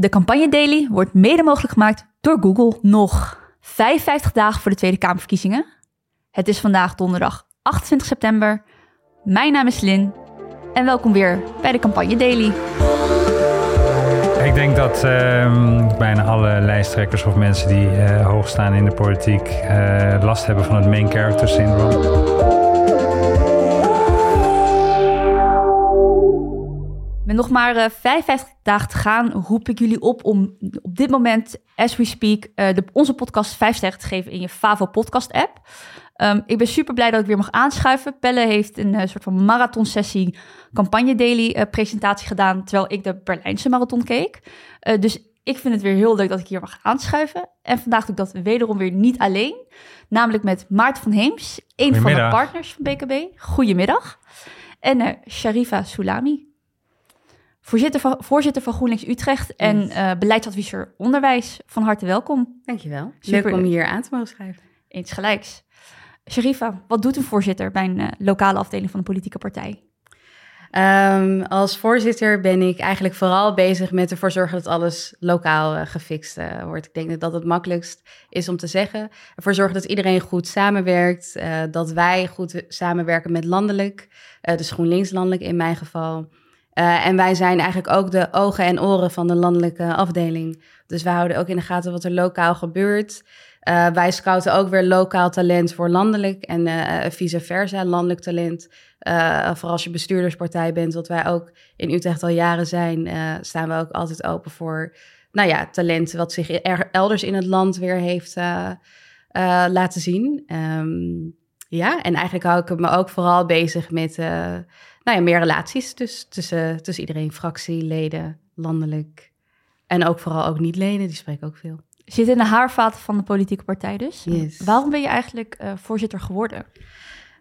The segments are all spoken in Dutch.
De campagne Daily wordt mede mogelijk gemaakt door Google. Nog 55 dagen voor de Tweede Kamerverkiezingen. Het is vandaag donderdag 28 september. Mijn naam is Lin en welkom weer bij de campagne Daily. Ik denk dat ehm, bijna alle lijsttrekkers of mensen die eh, hoog staan in de politiek eh, last hebben van het main character syndrome. Met nog maar uh, 55 dagen te gaan, roep ik jullie op om op dit moment, as we speak, uh, de, onze podcast 5 sterren te geven in je Favo podcast app. Um, ik ben super blij dat ik weer mag aanschuiven. Pelle heeft een uh, soort van marathon sessie campagne daily presentatie gedaan, terwijl ik de Berlijnse marathon keek. dus ik vind het weer heel leuk dat ik hier mag aanschuiven. En vandaag doe ik dat wederom weer niet alleen, namelijk met Maarten van Heems, een van de partners van BKB. Goedemiddag. En Sharifa Soulami, Voorzitter van, voorzitter van GroenLinks Utrecht en uh, beleidsadviseur onderwijs. Van harte welkom. Dankjewel. Super. Leuk om hier aan te mogen schrijven. Eens gelijks. Sharifa, wat doet een voorzitter bij een uh, lokale afdeling van een politieke partij? Um, als voorzitter ben ik eigenlijk vooral bezig met ervoor zorgen dat alles lokaal uh, gefixt uh, wordt. Ik denk dat dat het makkelijkst is om te zeggen. Ervoor zorgen dat iedereen goed samenwerkt, uh, dat wij goed samenwerken met landelijk, dus GroenLinks landelijk in mijn geval. Uh, en wij zijn eigenlijk ook de ogen en oren van de landelijke afdeling. Dus wij houden ook in de gaten wat er lokaal gebeurt. Uh, wij scouten ook weer lokaal talent voor landelijk en uh, vice versa, landelijk talent. vooral als je bestuurderspartij bent, wat wij ook in Utrecht al jaren zijn, staan we ook altijd open voor nou ja, talent wat zich elders in het land weer heeft laten zien. Um, ja, en eigenlijk hou ik me ook vooral bezig met nou ja, meer relaties dus, tussen, tussen iedereen, fractieleden, landelijk. En ook vooral ook niet-leden, die spreken ook veel. Zit in de haarvaten van de politieke partij dus. Yes. Waarom ben je eigenlijk uh, voorzitter geworden?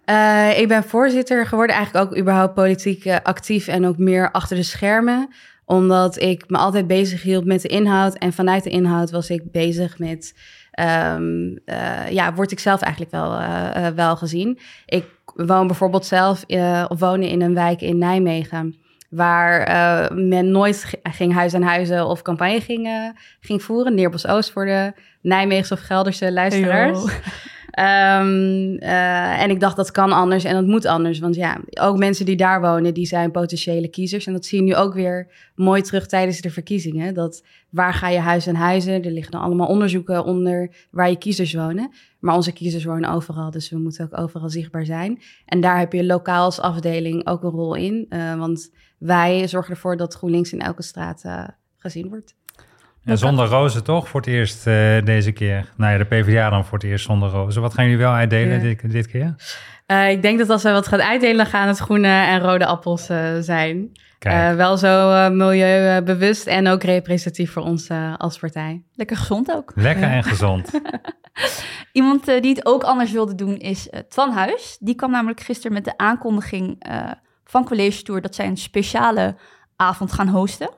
Uh, ik ben voorzitter geworden, eigenlijk ook überhaupt politiek uh, actief en ook meer achter de schermen. Omdat ik me altijd bezig hield met de inhoud. En vanuit de inhoud was ik bezig met um, uh, ja, word ik zelf eigenlijk wel, uh, wel gezien. Ik woon bijvoorbeeld zelf uh, of wonen in een wijk in Nijmegen. Waar men nooit ging huis aan huizen of campagne ging, ging voeren. Neerbos Oost voor de Nijmeegse of Gelderse luisteraars. Um, uh, en ik dacht, dat kan anders en dat moet anders. Want ja, ook mensen die daar wonen, die zijn potentiële kiezers. En dat zie je nu ook weer mooi terug tijdens de verkiezingen. Dat waar ga je huis aan huizen? Er liggen dan allemaal onderzoeken onder waar je kiezers wonen. Maar onze kiezers wonen overal, dus we moeten ook overal zichtbaar zijn. En daar heb je lokaal als afdeling ook een rol in. Uh, want wij zorgen ervoor dat GroenLinks in elke straat uh, gezien wordt. En zonder rozen toch voor het eerst uh, deze keer? Nou ja, de PvdA dan voor het eerst zonder rozen. Wat gaan jullie wel uitdelen ja. dit, dit, keer? Uh, ik denk dat als we wat gaan uitdelen, gaan het groene en rode appels uh, zijn. wel zo milieubewust en ook representatief voor ons als partij. Lekker gezond ook. Lekker en gezond. Iemand die het ook anders wilde doen is Twan Huis. Die kwam namelijk gisteren met de aankondiging van College Tour dat zij een speciale avond gaan hosten.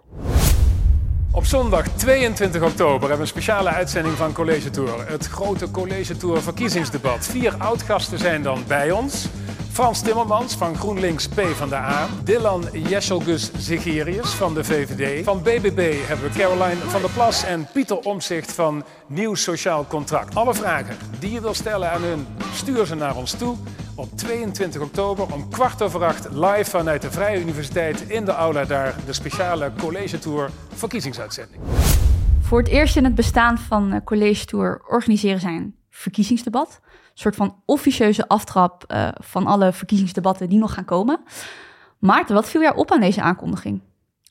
Op zondag 22 oktober hebben we een speciale uitzending van College Tour. Het grote College Tour verkiezingsdebat. Vier oudgasten zijn dan bij ons. Frans Timmermans van GroenLinks P van de A. Dylan Jesselgus Zigerius van de VVD. Van BBB hebben we Caroline van der Plas en Pieter Omzicht van Nieuw Sociaal Contract. Alle vragen die je wil stellen aan hun, stuur ze naar ons toe op 22 oktober om kwart over acht live vanuit de Vrije Universiteit in de aula daar de speciale College Tour verkiezingsuitzending. Voor het eerst in het bestaan van eh, College Tour organiseren zij een verkiezingsdebat. Een soort van officieuze aftrap uh, van alle verkiezingsdebatten die nog gaan komen. Maarten, wat viel jou op aan deze aankondiging?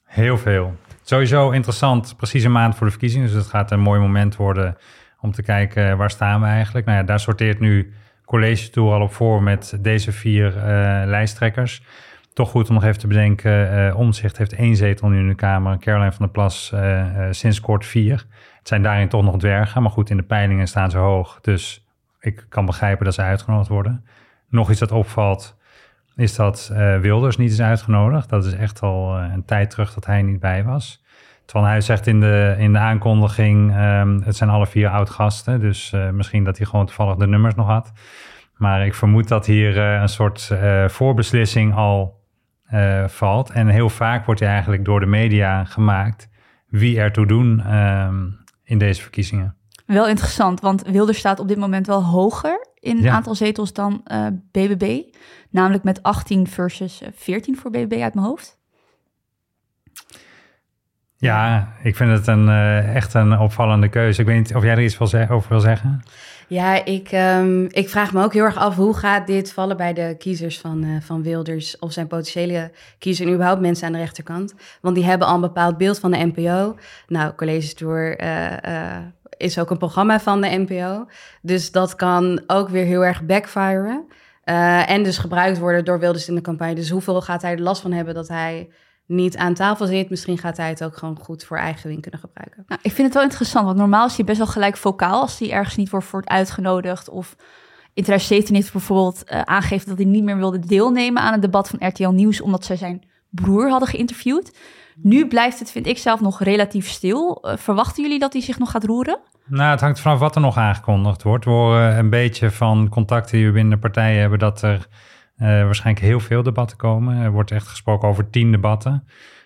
Heel veel. Sowieso interessant, precies een maand voor de verkiezingen. Dus het gaat een mooi moment worden om te kijken waar staan we eigenlijk. Nou ja, daar sorteert nu college tour al op voor met deze vier uh, lijsttrekkers. Toch goed om nog even te bedenken, uh, Omzicht heeft één zetel nu in de Kamer. Caroline van der Plas uh, sinds kort vier. Het zijn daarin toch nog dwergen, maar goed, in de peilingen staan ze hoog. Dus ik kan begrijpen dat ze uitgenodigd worden. Nog iets dat opvalt, is dat Wilders niet is uitgenodigd. Dat is echt al een tijd terug dat hij niet bij was. Terwijl hij zegt in de, in de aankondiging, um, het zijn alle vier oud-gasten. Dus uh, misschien dat hij gewoon toevallig de nummers nog had. Maar ik vermoed dat hier uh, een soort uh, voorbeslissing al valt. En heel vaak wordt hij eigenlijk door de media gemaakt. wie ertoe doen ehm, in deze verkiezingen. Wel interessant, want Wilders staat op dit moment wel hoger in het Ja. aantal zetels dan eh, BBB. Namelijk met 18 versus eh, 14 voor BBB uit mijn hoofd. Ja, ik vind het een, eh, echt een opvallende keuze. Ik weet niet of jij er iets over wil zeggen. Ja, ik, ehm, ik vraag me ook heel erg af hoe gaat dit vallen bij de kiezers van, eh, van Wilders of zijn potentiële kiezers en überhaupt mensen aan de rechterkant. Want die hebben al een bepaald beeld van de NPO. Nou, College Tour eh, is ook een programma van de NPO. Dus dat kan ook weer heel erg backfiren. En dus gebruikt worden door Wilders in de campagne. Dus hoeveel gaat hij er last van hebben dat hij niet aan tafel zit? Misschien gaat hij het ook gewoon goed voor eigen win kunnen gebruiken. Nou, ik vind het wel interessant, want normaal is hij best wel gelijk vocaal als hij ergens niet wordt, wordt uitgenodigd. Of in 2017 heeft hij bijvoorbeeld eh, aangegeven dat hij niet meer wilde deelnemen aan het debat van RTL Nieuws, omdat zij zijn broer hadden geïnterviewd. Nu blijft het, vind ik zelf, nog relatief stil. Eh, verwachten jullie dat hij zich nog gaat roeren? Nou, het hangt vanaf wat er nog aangekondigd wordt. We horen een beetje van contacten die we binnen de partijen hebben... dat er waarschijnlijk heel veel debatten komen. Er wordt echt gesproken over tien debatten.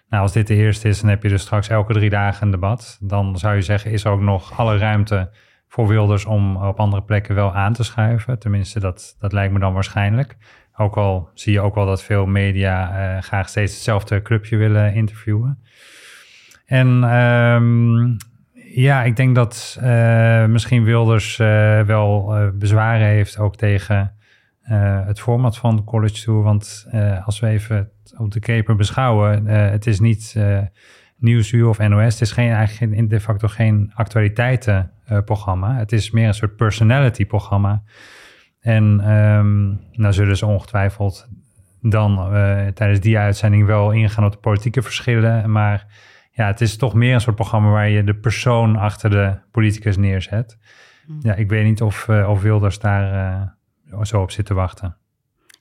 Nou, als dit de eerste is, dan heb je dus straks elke drie dagen een debat. Dan zou je zeggen, is er ook nog alle ruimte voor Wilders... om op andere plekken wel aan te schuiven. Tenminste, dat, dat lijkt me dan waarschijnlijk. Ook al zie je ook wel dat veel media eh, graag steeds hetzelfde clubje willen interviewen. En ehm, ja, ik denk dat eh, misschien Wilders eh, wel eh, bezwaren heeft ook tegen eh, het format van de College Tour. Want eh, als we even op de keper beschouwen, eh, het is niet Nieuwsuur of NOS. Het is geen, eigenlijk geen- de facto geen actualiteitenprogramma. het is meer een soort personality programma. En ehm, nou zullen ze ongetwijfeld dan tijdens die uitzending wel ingaan op de politieke verschillen. Maar ja, het is toch meer een soort programma waar je de persoon achter de politicus neerzet. Ja, ik weet niet of, of Wilders daar zo op zit te wachten.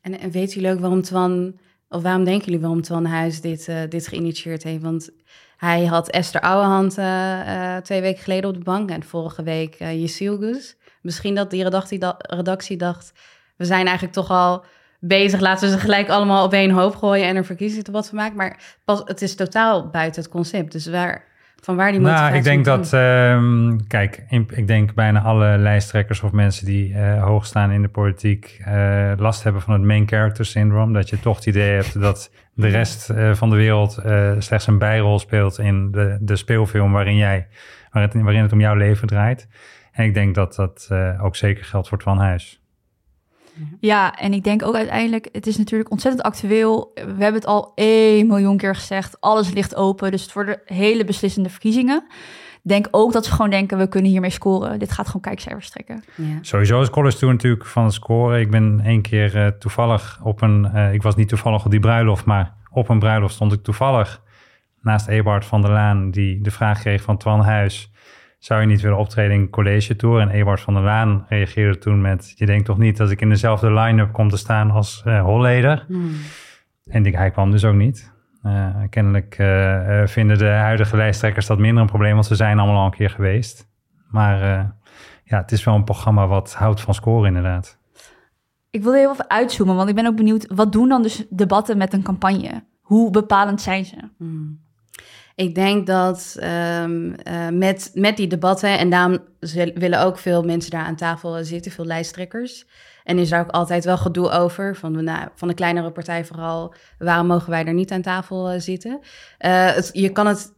En, en weten jullie ook waarom Twan, of waarom denken jullie waarom Twan Huis dit, eh, dit geïnitieerd heeft? Want hij had Esther Ouwehand eh, eh, twee weken geleden op de bank en vorige week uh, Jezielgus. Misschien dat die redactie, da- redactie dacht, we zijn eigenlijk toch al bezig, laten we ze gelijk allemaal op één hoop gooien en er verkiezingsdebat van maken. Maar pas, het is totaal buiten het concept. Dus waar, van waar die motivatie Nou, ik denk dat, ehm, kijk, ik denk bijna alle lijsttrekkers of mensen die eh, hoog staan in de politiek eh, last hebben van het main character syndrome. Dat je toch het idee hebt dat de rest eh, van de wereld slechts een bijrol speelt in de, de speelfilm waarin, jij, waar het, waarin het om jouw leven draait. En ik denk dat dat ook zeker geldt voor Twan Huis. Ja, en ik denk ook uiteindelijk, het is natuurlijk ontzettend actueel. We hebben het al 1 miljoen keer gezegd. Alles ligt open, dus het worden hele beslissende verkiezingen. Ik Denk ook dat ze gewoon denken, we kunnen hiermee scoren. Dit gaat gewoon kijkcijfers trekken. Ja. Sowieso is College Tour natuurlijk van het scoren. Ik ben één keer eh, toevallig op een... eh, ik was niet toevallig op die bruiloft, maar op een bruiloft stond ik toevallig naast Eberhard van der Laan... die de vraag kreeg van Twan Huis... zou je niet willen optreden in College Tour? En Eberhard van der Laan reageerde toen met... je denkt toch niet dat ik in dezelfde line-up kom te staan als eh Holleder? Hmm. En die, hij kwam dus ook niet. Eh, kennelijk eh, vinden de huidige lijsttrekkers dat minder een probleem... want ze zijn allemaal al een keer geweest. Maar eh, ja, het is wel een programma wat houdt van scoren inderdaad. Ik wil er heel even uitzoomen, want ik ben ook benieuwd... wat doen dan dus debatten met een campagne? Hoe bepalend zijn ze? Hmm. Ik denk dat ehm, eh, met, met die debatten, en daarom willen ook veel mensen daar aan tafel eh, zitten, veel lijsttrekkers. En is daar ook altijd wel gedoe over, van, nou, van de kleinere partij vooral, waarom mogen wij er niet aan tafel eh, zitten? Je, kan het,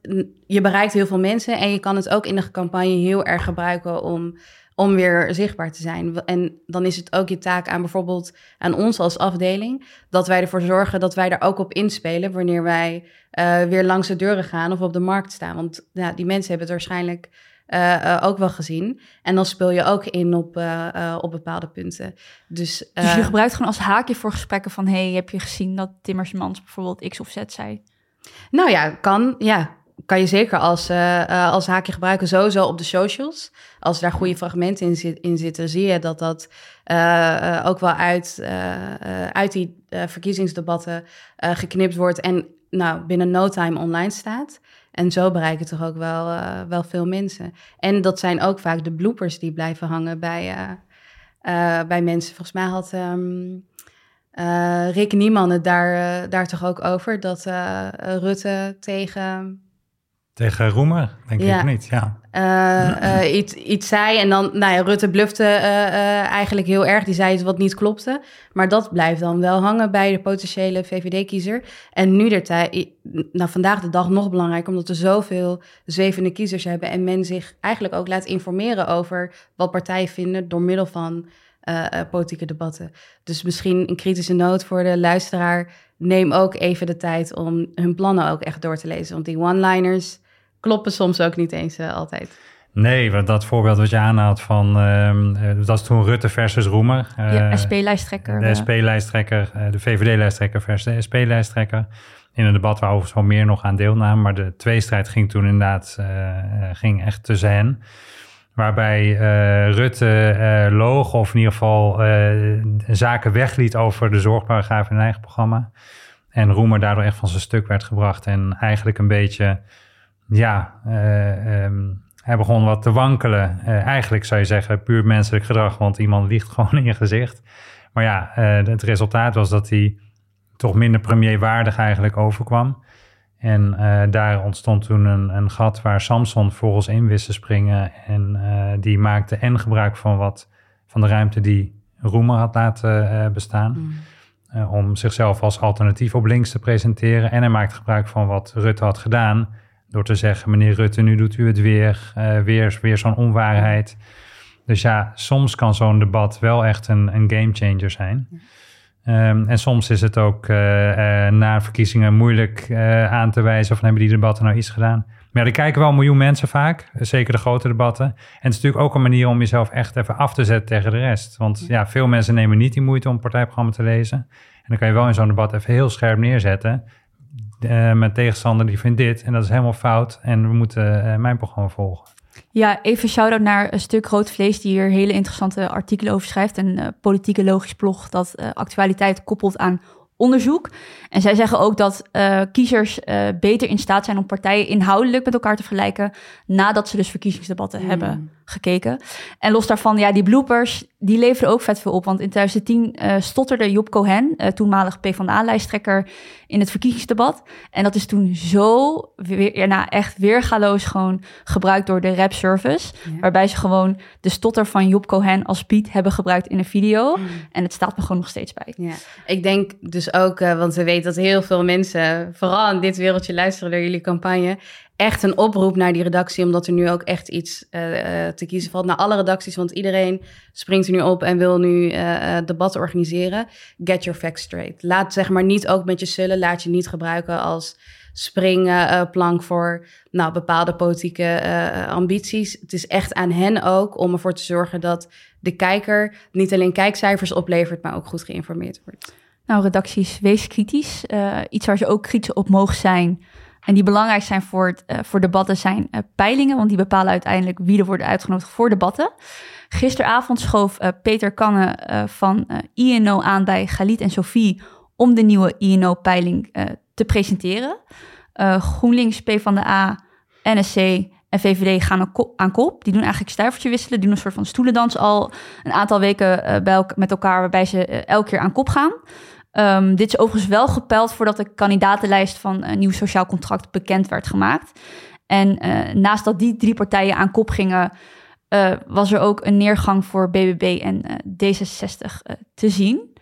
je bereikt heel veel mensen en je kan het ook in de campagne heel erg gebruiken om, om weer zichtbaar te zijn. En dan is het ook je taak aan bijvoorbeeld aan ons als afdeling, dat wij ervoor zorgen dat wij er ook op inspelen wanneer wij eh, weer langs de deuren gaan of op de markt staan. Want ja, die mensen hebben het waarschijnlijk eh, eh, ook wel gezien. En dan speel je ook in op, op bepaalde punten. Dus, Dus je gebruikt gewoon als haakje voor gesprekken van... hey, heb je gezien dat Timmersmans bijvoorbeeld X of Z zei? Nou ja, kan, ja, kan je zeker als, eh, eh, als haakje gebruiken. Sowieso op de socials. Als daar goede fragmenten in, in zitten, zie je dat dat eh, ook wel uit, uit die verkiezingsdebatten geknipt wordt. En nou, binnen no time online staat. En zo bereiken toch ook wel, wel veel mensen. En dat zijn ook vaak de bloopers die blijven hangen bij, bij mensen. Volgens mij had ehm, eh, Rick Nieman het daar, daar toch ook over. Dat Rutte tegen Tegen Roemer, denk Ja. ik niet. Ja. eh, eh, iets, iets zei. En dan, nou ja, Rutte blufte eh, eigenlijk heel erg. Die zei iets wat niet klopte. Maar dat blijft dan wel hangen bij de potentiële VVD-kiezer. En nu de tijd, nou vandaag de dag nog belangrijker, omdat we zoveel zwevende kiezers hebben. En men zich eigenlijk ook laat informeren over wat partijen vinden door middel van politieke debatten. Dus misschien een kritische noot voor de luisteraar. Neem ook even de tijd om hun plannen ook echt door te lezen. Want die one-liners kloppen soms ook niet eens eh, altijd. Nee, want dat voorbeeld wat je aanhaalt van... ehm, eh, dat is toen Rutte versus Roemer. ja, Eh, SP-lijsttrekker. De SP-lijsttrekker, eh, de VVD-lijsttrekker versus de SP-lijsttrekker. In een debat waar overigens wel meer nog aan deelnamen. Maar de tweestrijd ging toen inderdaad ging echt tussen hen. Waarbij eh, Rutte eh, loog of in ieder geval eh, zaken wegliet over de zorgparagraaf in zijn eigen programma. En Roemer daardoor echt van zijn stuk werd gebracht. En eigenlijk een beetje, ja, eh, ehm, hij begon wat te wankelen. Eh, eigenlijk zou je zeggen puur menselijk gedrag, want iemand liegt gewoon in je gezicht. Maar ja, eh, het resultaat was dat hij toch minder premierwaardig eigenlijk overkwam. En daar ontstond toen een, een gat waar Samson volgens in wist te springen. En die maakte en gebruik van wat van de ruimte die Roemer had laten bestaan. eh, om zichzelf als alternatief op links te presenteren. En hij maakte gebruik van wat Rutte had gedaan. Door te zeggen, meneer Rutte, nu doet u het weer. eh, weer weer zo'n onwaarheid. Dus ja, soms kan zo'n debat wel echt een, een gamechanger zijn. Ehm, en soms is het ook eh, eh, na verkiezingen moeilijk aan te wijzen van hebben die debatten nou iets gedaan. Maar ja, er kijken wel een miljoen mensen vaak, zeker de grote debatten. En het is natuurlijk ook een manier om jezelf echt even af te zetten tegen de rest. Want ja, veel mensen nemen niet die moeite om partijprogramma te lezen. En dan kan je wel in zo'n debat even heel scherp neerzetten. Eh mijn tegenstander die vindt dit en dat is helemaal fout. En we moeten eh, mijn programma volgen. Ja, even shout-out naar een stuk Rood Vlees... die hier hele interessante artikelen over schrijft. Een eh, politieke logisch blog dat actualiteit koppelt aan onderzoek. En zij zeggen ook dat eh, kiezers eh, beter in staat zijn... om partijen inhoudelijk met elkaar te vergelijken... nadat ze dus verkiezingsdebatten Mm. hebben gekeken. En los daarvan, ja, die bloopers, die leveren ook vet veel op. Want in 2010 eh, stotterde Job Cohen, eh, toenmalig PvdA-lijsttrekker... in het verkiezingsdebat. En dat is toen zo, weer, ja, nou, echt weergaloos gewoon gebruikt door de rap service. Ja. Waarbij ze gewoon de stotter van Job Cohen als beat hebben gebruikt in een video. En het staat me gewoon nog steeds bij. Ja, ik denk dus ook, eh, want we weten dat heel veel mensen, vooral in dit wereldje luisteren door jullie campagne, echt een oproep naar die redactie, omdat er nu ook echt iets eh, eh, te kiezen valt. Naar alle redacties, want iedereen springt er nu op en wil nu eh, eh, debatten organiseren. Get your facts straight. Laat zeg maar niet ook met je zullen, laat je niet gebruiken als springplank voor nou, bepaalde politieke ambities. Het is echt aan hen ook om ervoor te zorgen dat de kijker niet alleen kijkcijfers oplevert, maar ook goed geïnformeerd wordt. Nou, redacties, wees kritisch. Iets waar ze ook kritisch op mogen zijn. En die belangrijk zijn voor, het, eh, voor debatten zijn eh, peilingen. Want die bepalen uiteindelijk wie er worden uitgenodigd voor debatten. Gisteravond schoof eh, Peter Kanne van INO aan bij Galit en Sophie... om de nieuwe INO-peiling te presenteren. GroenLinks, PvdA, NSC en VVD gaan aan ko- aan kop. Die doen eigenlijk stuivertje wisselen. Doen een soort van stoelendans al een aantal weken bij met elkaar... waarbij ze elke keer aan kop gaan. Ehm, dit is overigens wel gepeld voordat de kandidatenlijst van een nieuw sociaal contract bekend werd gemaakt. En eh, naast dat die drie partijen aan kop gingen, eh, was er ook een neergang voor BBB en eh, D66 eh, te zien.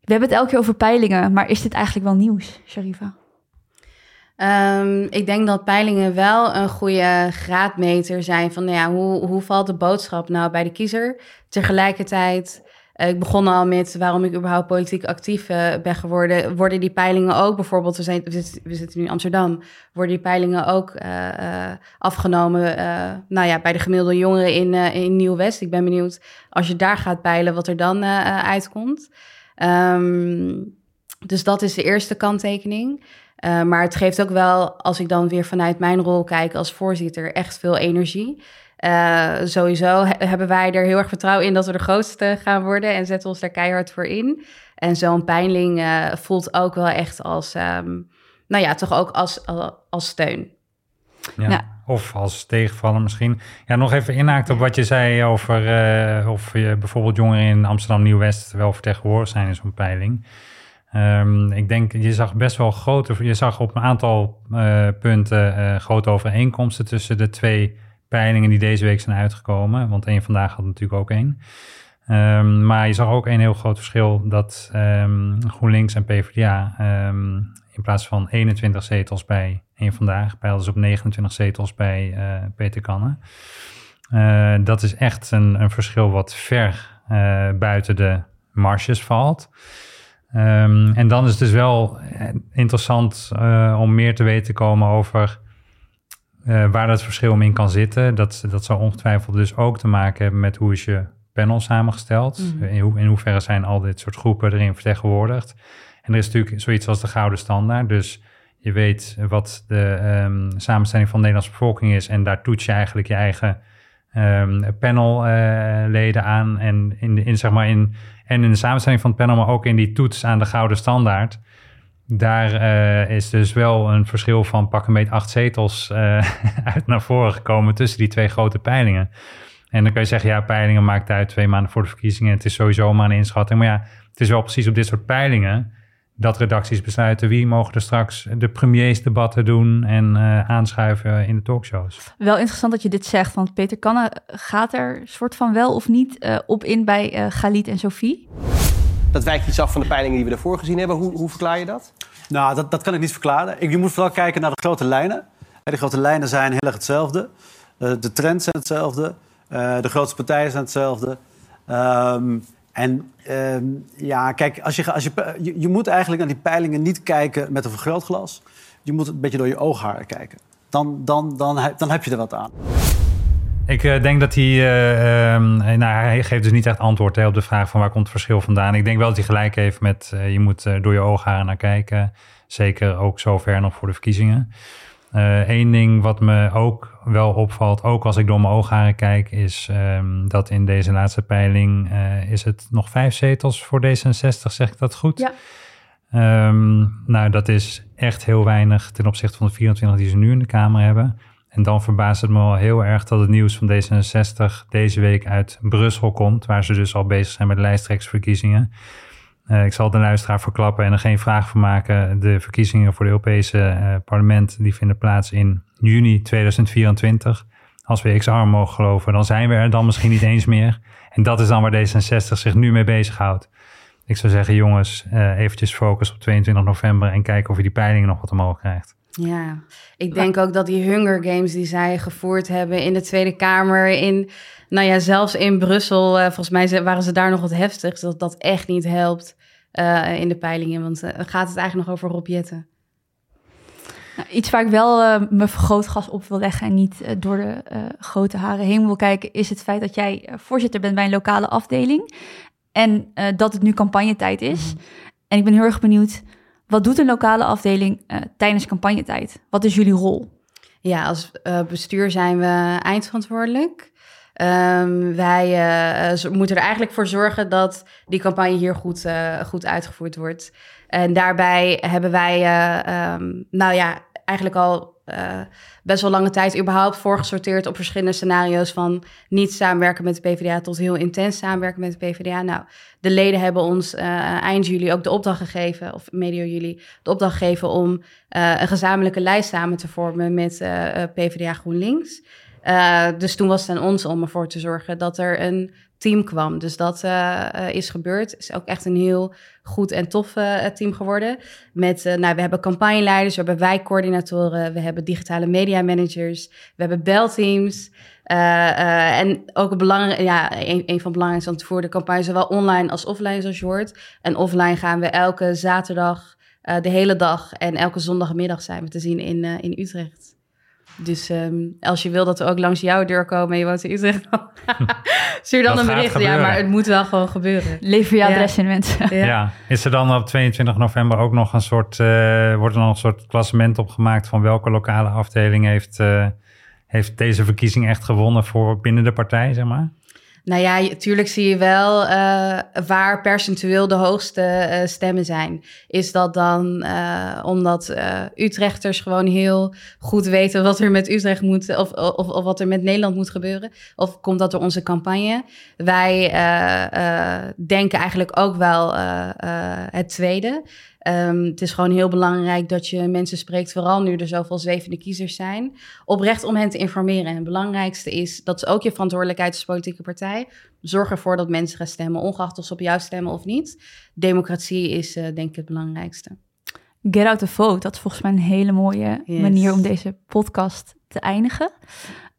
We hebben het elke keer over peilingen, maar is dit eigenlijk wel nieuws, Sharifa? Ehm, ik denk dat peilingen wel een goede graadmeter zijn van nou ja, hoe, hoe valt de boodschap nou bij de kiezer. Tegelijkertijd, ik begon al met waarom ik überhaupt politiek actief eh, ben geworden. Worden die peilingen ook, bijvoorbeeld, we, zijn, we, zitten, nu in Amsterdam, worden die peilingen ook eh, eh, afgenomen eh, nou ja, bij de gemiddelde jongeren in, eh, in Nieuw-West. Ik ben benieuwd als je daar gaat peilen wat er dan eh, eh, uitkomt. Ehm, dus dat is de eerste kanttekening. Uh, maar het geeft ook wel, als ik dan weer vanuit mijn rol kijk als voorzitter, echt veel energie. Uh, sowieso he- hebben wij er heel erg vertrouwen in dat we de grootste gaan worden en zetten ons daar keihard voor in. En zo'n peiling uh, voelt ook wel echt als, um, nou ja, toch ook als, als, steun. Ja. Of als tegenvaller misschien. Ja, nog even inhaakt op wat je zei over uh, of je bijvoorbeeld jongeren in Amsterdam Nieuw-West wel vertegenwoordigd zijn in zo'n peiling. Ehm, ik denk, je zag best wel grote, je zag op een aantal punten grote overeenkomsten tussen de twee peilingen die deze week zijn uitgekomen. Want één vandaag had natuurlijk ook één. Um, maar je zag ook een heel groot verschil dat um, GroenLinks en PvdA in plaats van 21 zetels bij één vandaag, peilden ze op 29 zetels bij uh, Peter Kannen. dat is echt een, een verschil wat ver buiten de marges valt. En dan is het dus wel eh, interessant om meer te weten te komen over uh, waar dat verschil in kan zitten. Dat, dat zou ongetwijfeld dus ook te maken hebben met hoe is je panel samengesteld. Mm. In, ho in hoeverre zijn al dit soort groepen erin vertegenwoordigd. En er is natuurlijk zoiets als de gouden standaard. Dus je weet wat de um, samenstelling van de Nederlandse bevolking is. En daar toets je eigenlijk je eigen um, panelleden aan. En in, de, in, zeg maar in en in de samenstelling van het panel, maar ook in die toets aan de gouden standaard. Daar uh, is dus wel een verschil van pak een beetje acht zetels uh, uit naar voren gekomen tussen die twee grote peilingen. En dan kan je zeggen, ja, peilingen maakt uit twee maanden voor de verkiezingen. Het is sowieso maar een inschatting. Maar ja, het is wel precies op dit soort peilingen dat redacties besluiten wie mogen er straks de premiersdebatten doen en uh, aanschuiven in de talkshows. Wel interessant dat je dit zegt, want Peter Kanne gaat er soort van wel of niet op in bij Galit en Sophie. Dat wijkt iets af van de peilingen die we ervoor gezien hebben. Hoe, hoe verklaar je dat? Nou, dat, dat kan ik niet verklaren. Je moet vooral kijken naar de grote lijnen. De grote lijnen zijn heel erg hetzelfde. de trends zijn hetzelfde. de grootste partijen zijn hetzelfde. Um, en uh, ja, kijk, als je, als je, je, moet eigenlijk naar die peilingen niet kijken met een vergrootglas. Je moet een beetje door je oogharen kijken. Dan, dan, dan, dan heb je er wat aan. Ik uh, denk dat hij, uh, um, nou, hij geeft dus niet echt antwoord hè, op de vraag van waar komt het verschil vandaan. Ik denk wel dat hij gelijk heeft met uh, je moet door je oogharen naar kijken. Zeker ook zover nog voor de verkiezingen. Eén ding wat me ook wel opvalt, ook als ik door mijn oogharen kijk, is um, dat in deze laatste peiling is het nog vijf zetels voor D66, zeg ik dat goed? Ja. Um, nou, dat is echt heel weinig ten opzichte van de 24 die ze nu in de Kamer hebben. En dan verbaast het me wel heel erg dat het nieuws van D66 deze week uit Brussel komt, waar ze dus al bezig zijn met de lijsttrekkersverkiezingen. Uh, ik zal de luisteraar verklappen en er geen vraag van maken. De verkiezingen voor het Europese uh, parlement die vinden plaats in juni 2024. Als we XR mogen geloven, dan zijn we er dan misschien niet eens meer. En dat is dan waar D66 zich nu mee bezighoudt. Ik zou zeggen, jongens, uh, eventjes focus op 22 november en kijken of je die peilingen nog wat omhoog krijgt. Ja, ik denk ook dat die Hunger Games die zij gevoerd hebben in de Tweede Kamer, in, nou ja, zelfs in Brussel, uh, volgens mij waren ze daar nog wat heftig, dat dat echt niet helpt uh, in de peilingen. Want uh, gaat het eigenlijk nog over Rob Jetten? Nou, iets waar ik wel uh, mijn vergrootgas op wil leggen en niet uh, door de uh, grote haren heen wil kijken, is het feit dat jij voorzitter bent bij een lokale afdeling en dat het nu campagnetijd is. Mm. En ik ben heel erg benieuwd, wat doet een lokale afdeling tijdens campagnetijd? Wat is jullie rol? Ja, als bestuur zijn we eindverantwoordelijk. Um, wij uh, moeten er eigenlijk voor zorgen dat die campagne hier goed, goed uitgevoerd wordt. En daarbij hebben wij, um, nou ja, eigenlijk al best wel lange tijd überhaupt voorgesorteerd op verschillende scenario's van niet samenwerken met de PvdA tot heel intens samenwerken met de PvdA. Nou, de leden hebben ons eind juli ook de opdracht gegeven, of medio juli, de opdracht gegeven om een gezamenlijke lijst samen te vormen met PvdA GroenLinks. Dus toen was het aan ons om ervoor te zorgen dat er een team kwam. Dus dat uh, is gebeurd. Is ook echt een heel goed en tof team geworden. Met, nou, we hebben campagneleiders, we hebben wijkcoördinatoren, we hebben digitale media managers, we hebben belteams. en ook een, belangrijk, ja, een, van de belangrijkste voor de campagne, zowel online als offline, zoals je hoort. En offline gaan we elke zaterdag, de hele dag en elke zondagmiddag zijn we te zien in, in Utrecht. Dus um, als je wil dat we ook langs jouw deur komen en je woont in Utrecht, stuur dan een bericht. Ja, maar het moet wel gewoon gebeuren. Lever je adres in mensen. Ja. ja. Is er dan op 22 november ook nog een soort, uh, wordt er nog een soort klassement opgemaakt van welke lokale afdeling heeft, uh, heeft deze verkiezing echt gewonnen voor binnen de partij, zeg maar? Nou ja, je- tuurlijk zie je wel eh, waar percentueel de hoogste eh, stemmen zijn. Is dat dan eh, omdat Utrechters gewoon heel goed weten wat er met Utrecht moet, of, of, of wat er met Nederland moet gebeuren? Of komt dat door onze campagne? Wij denken eigenlijk ook wel het tweede. Ehm, het is gewoon heel belangrijk dat je mensen spreekt, vooral nu er zoveel zwevende kiezers zijn, oprecht om hen te informeren. En het belangrijkste is, dat is ook je verantwoordelijkheid als politieke partij, zorg ervoor dat mensen gaan stemmen, ongeacht of ze op jou stemmen of niet. Democratie is eh, denk ik het belangrijkste. Get out the vote, dat is volgens mij een hele mooie Yes. manier om deze podcast te eindigen.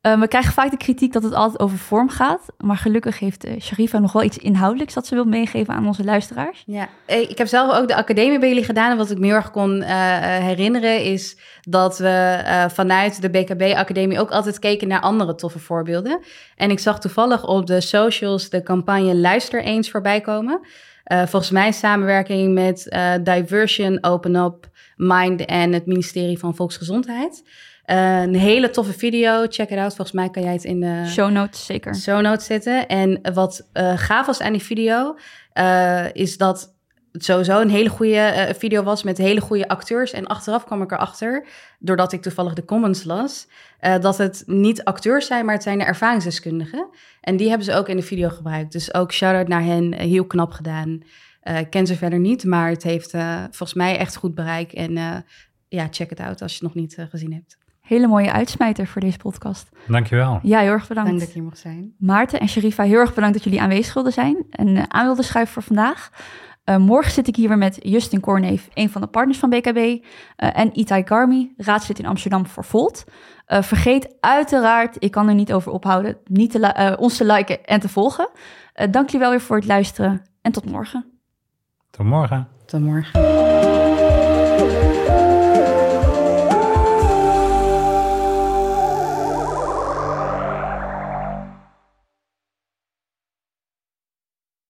Eh, we krijgen vaak de kritiek dat het altijd over vorm gaat. Maar gelukkig heeft eh, Sharifa nog wel iets inhoudelijks dat ze wil meegeven aan onze luisteraars. Ja, eh, ik heb zelf ook de academie bij jullie gedaan. En wat ik me heel erg kon eh, herinneren is dat we vanuit de BKB-academie ook altijd keken naar andere toffe voorbeelden. En ik zag toevallig op de socials de campagne Luister eens voorbij komen. Volgens mij in samenwerking met Diversion, Open Up, Mind en het ministerie van Volksgezondheid. Een hele toffe video, check it out. Volgens mij kan jij het in de Show notes, zeker. show notes zetten. En wat eh, gaaf was aan die video, eh, is dat het sowieso een hele goede eh, video was met hele goede acteurs. En achteraf kwam ik erachter, doordat ik toevallig de comments las, dat het niet acteurs zijn, maar het zijn de ervaringsdeskundigen. En die hebben ze ook in de video gebruikt. Dus ook shout-out naar hen, heel knap gedaan. Ik ken ze verder niet, maar het heeft volgens mij echt goed bereik. En ja, check it out als je het nog niet gezien hebt. Hele mooie uitsmijter voor deze podcast. Dankjewel. Ja, heel erg bedankt. Dank dat ik hier mocht zijn. Maarten en Sharifa, heel erg bedankt dat jullie aanwezig wilden zijn en eh, aan wilden schuiven voor vandaag. Eh, morgen zit ik hier weer met Justin Korneef, een van de partners van BKB, eh, en Itai Garmi, raadslid in Amsterdam voor Volt. Eh, vergeet uiteraard, ik kan er niet over ophouden, niet te eh, ons te liken en te volgen. Eh, dank jullie wel weer voor het luisteren en tot morgen. Tot morgen. Tot morgen.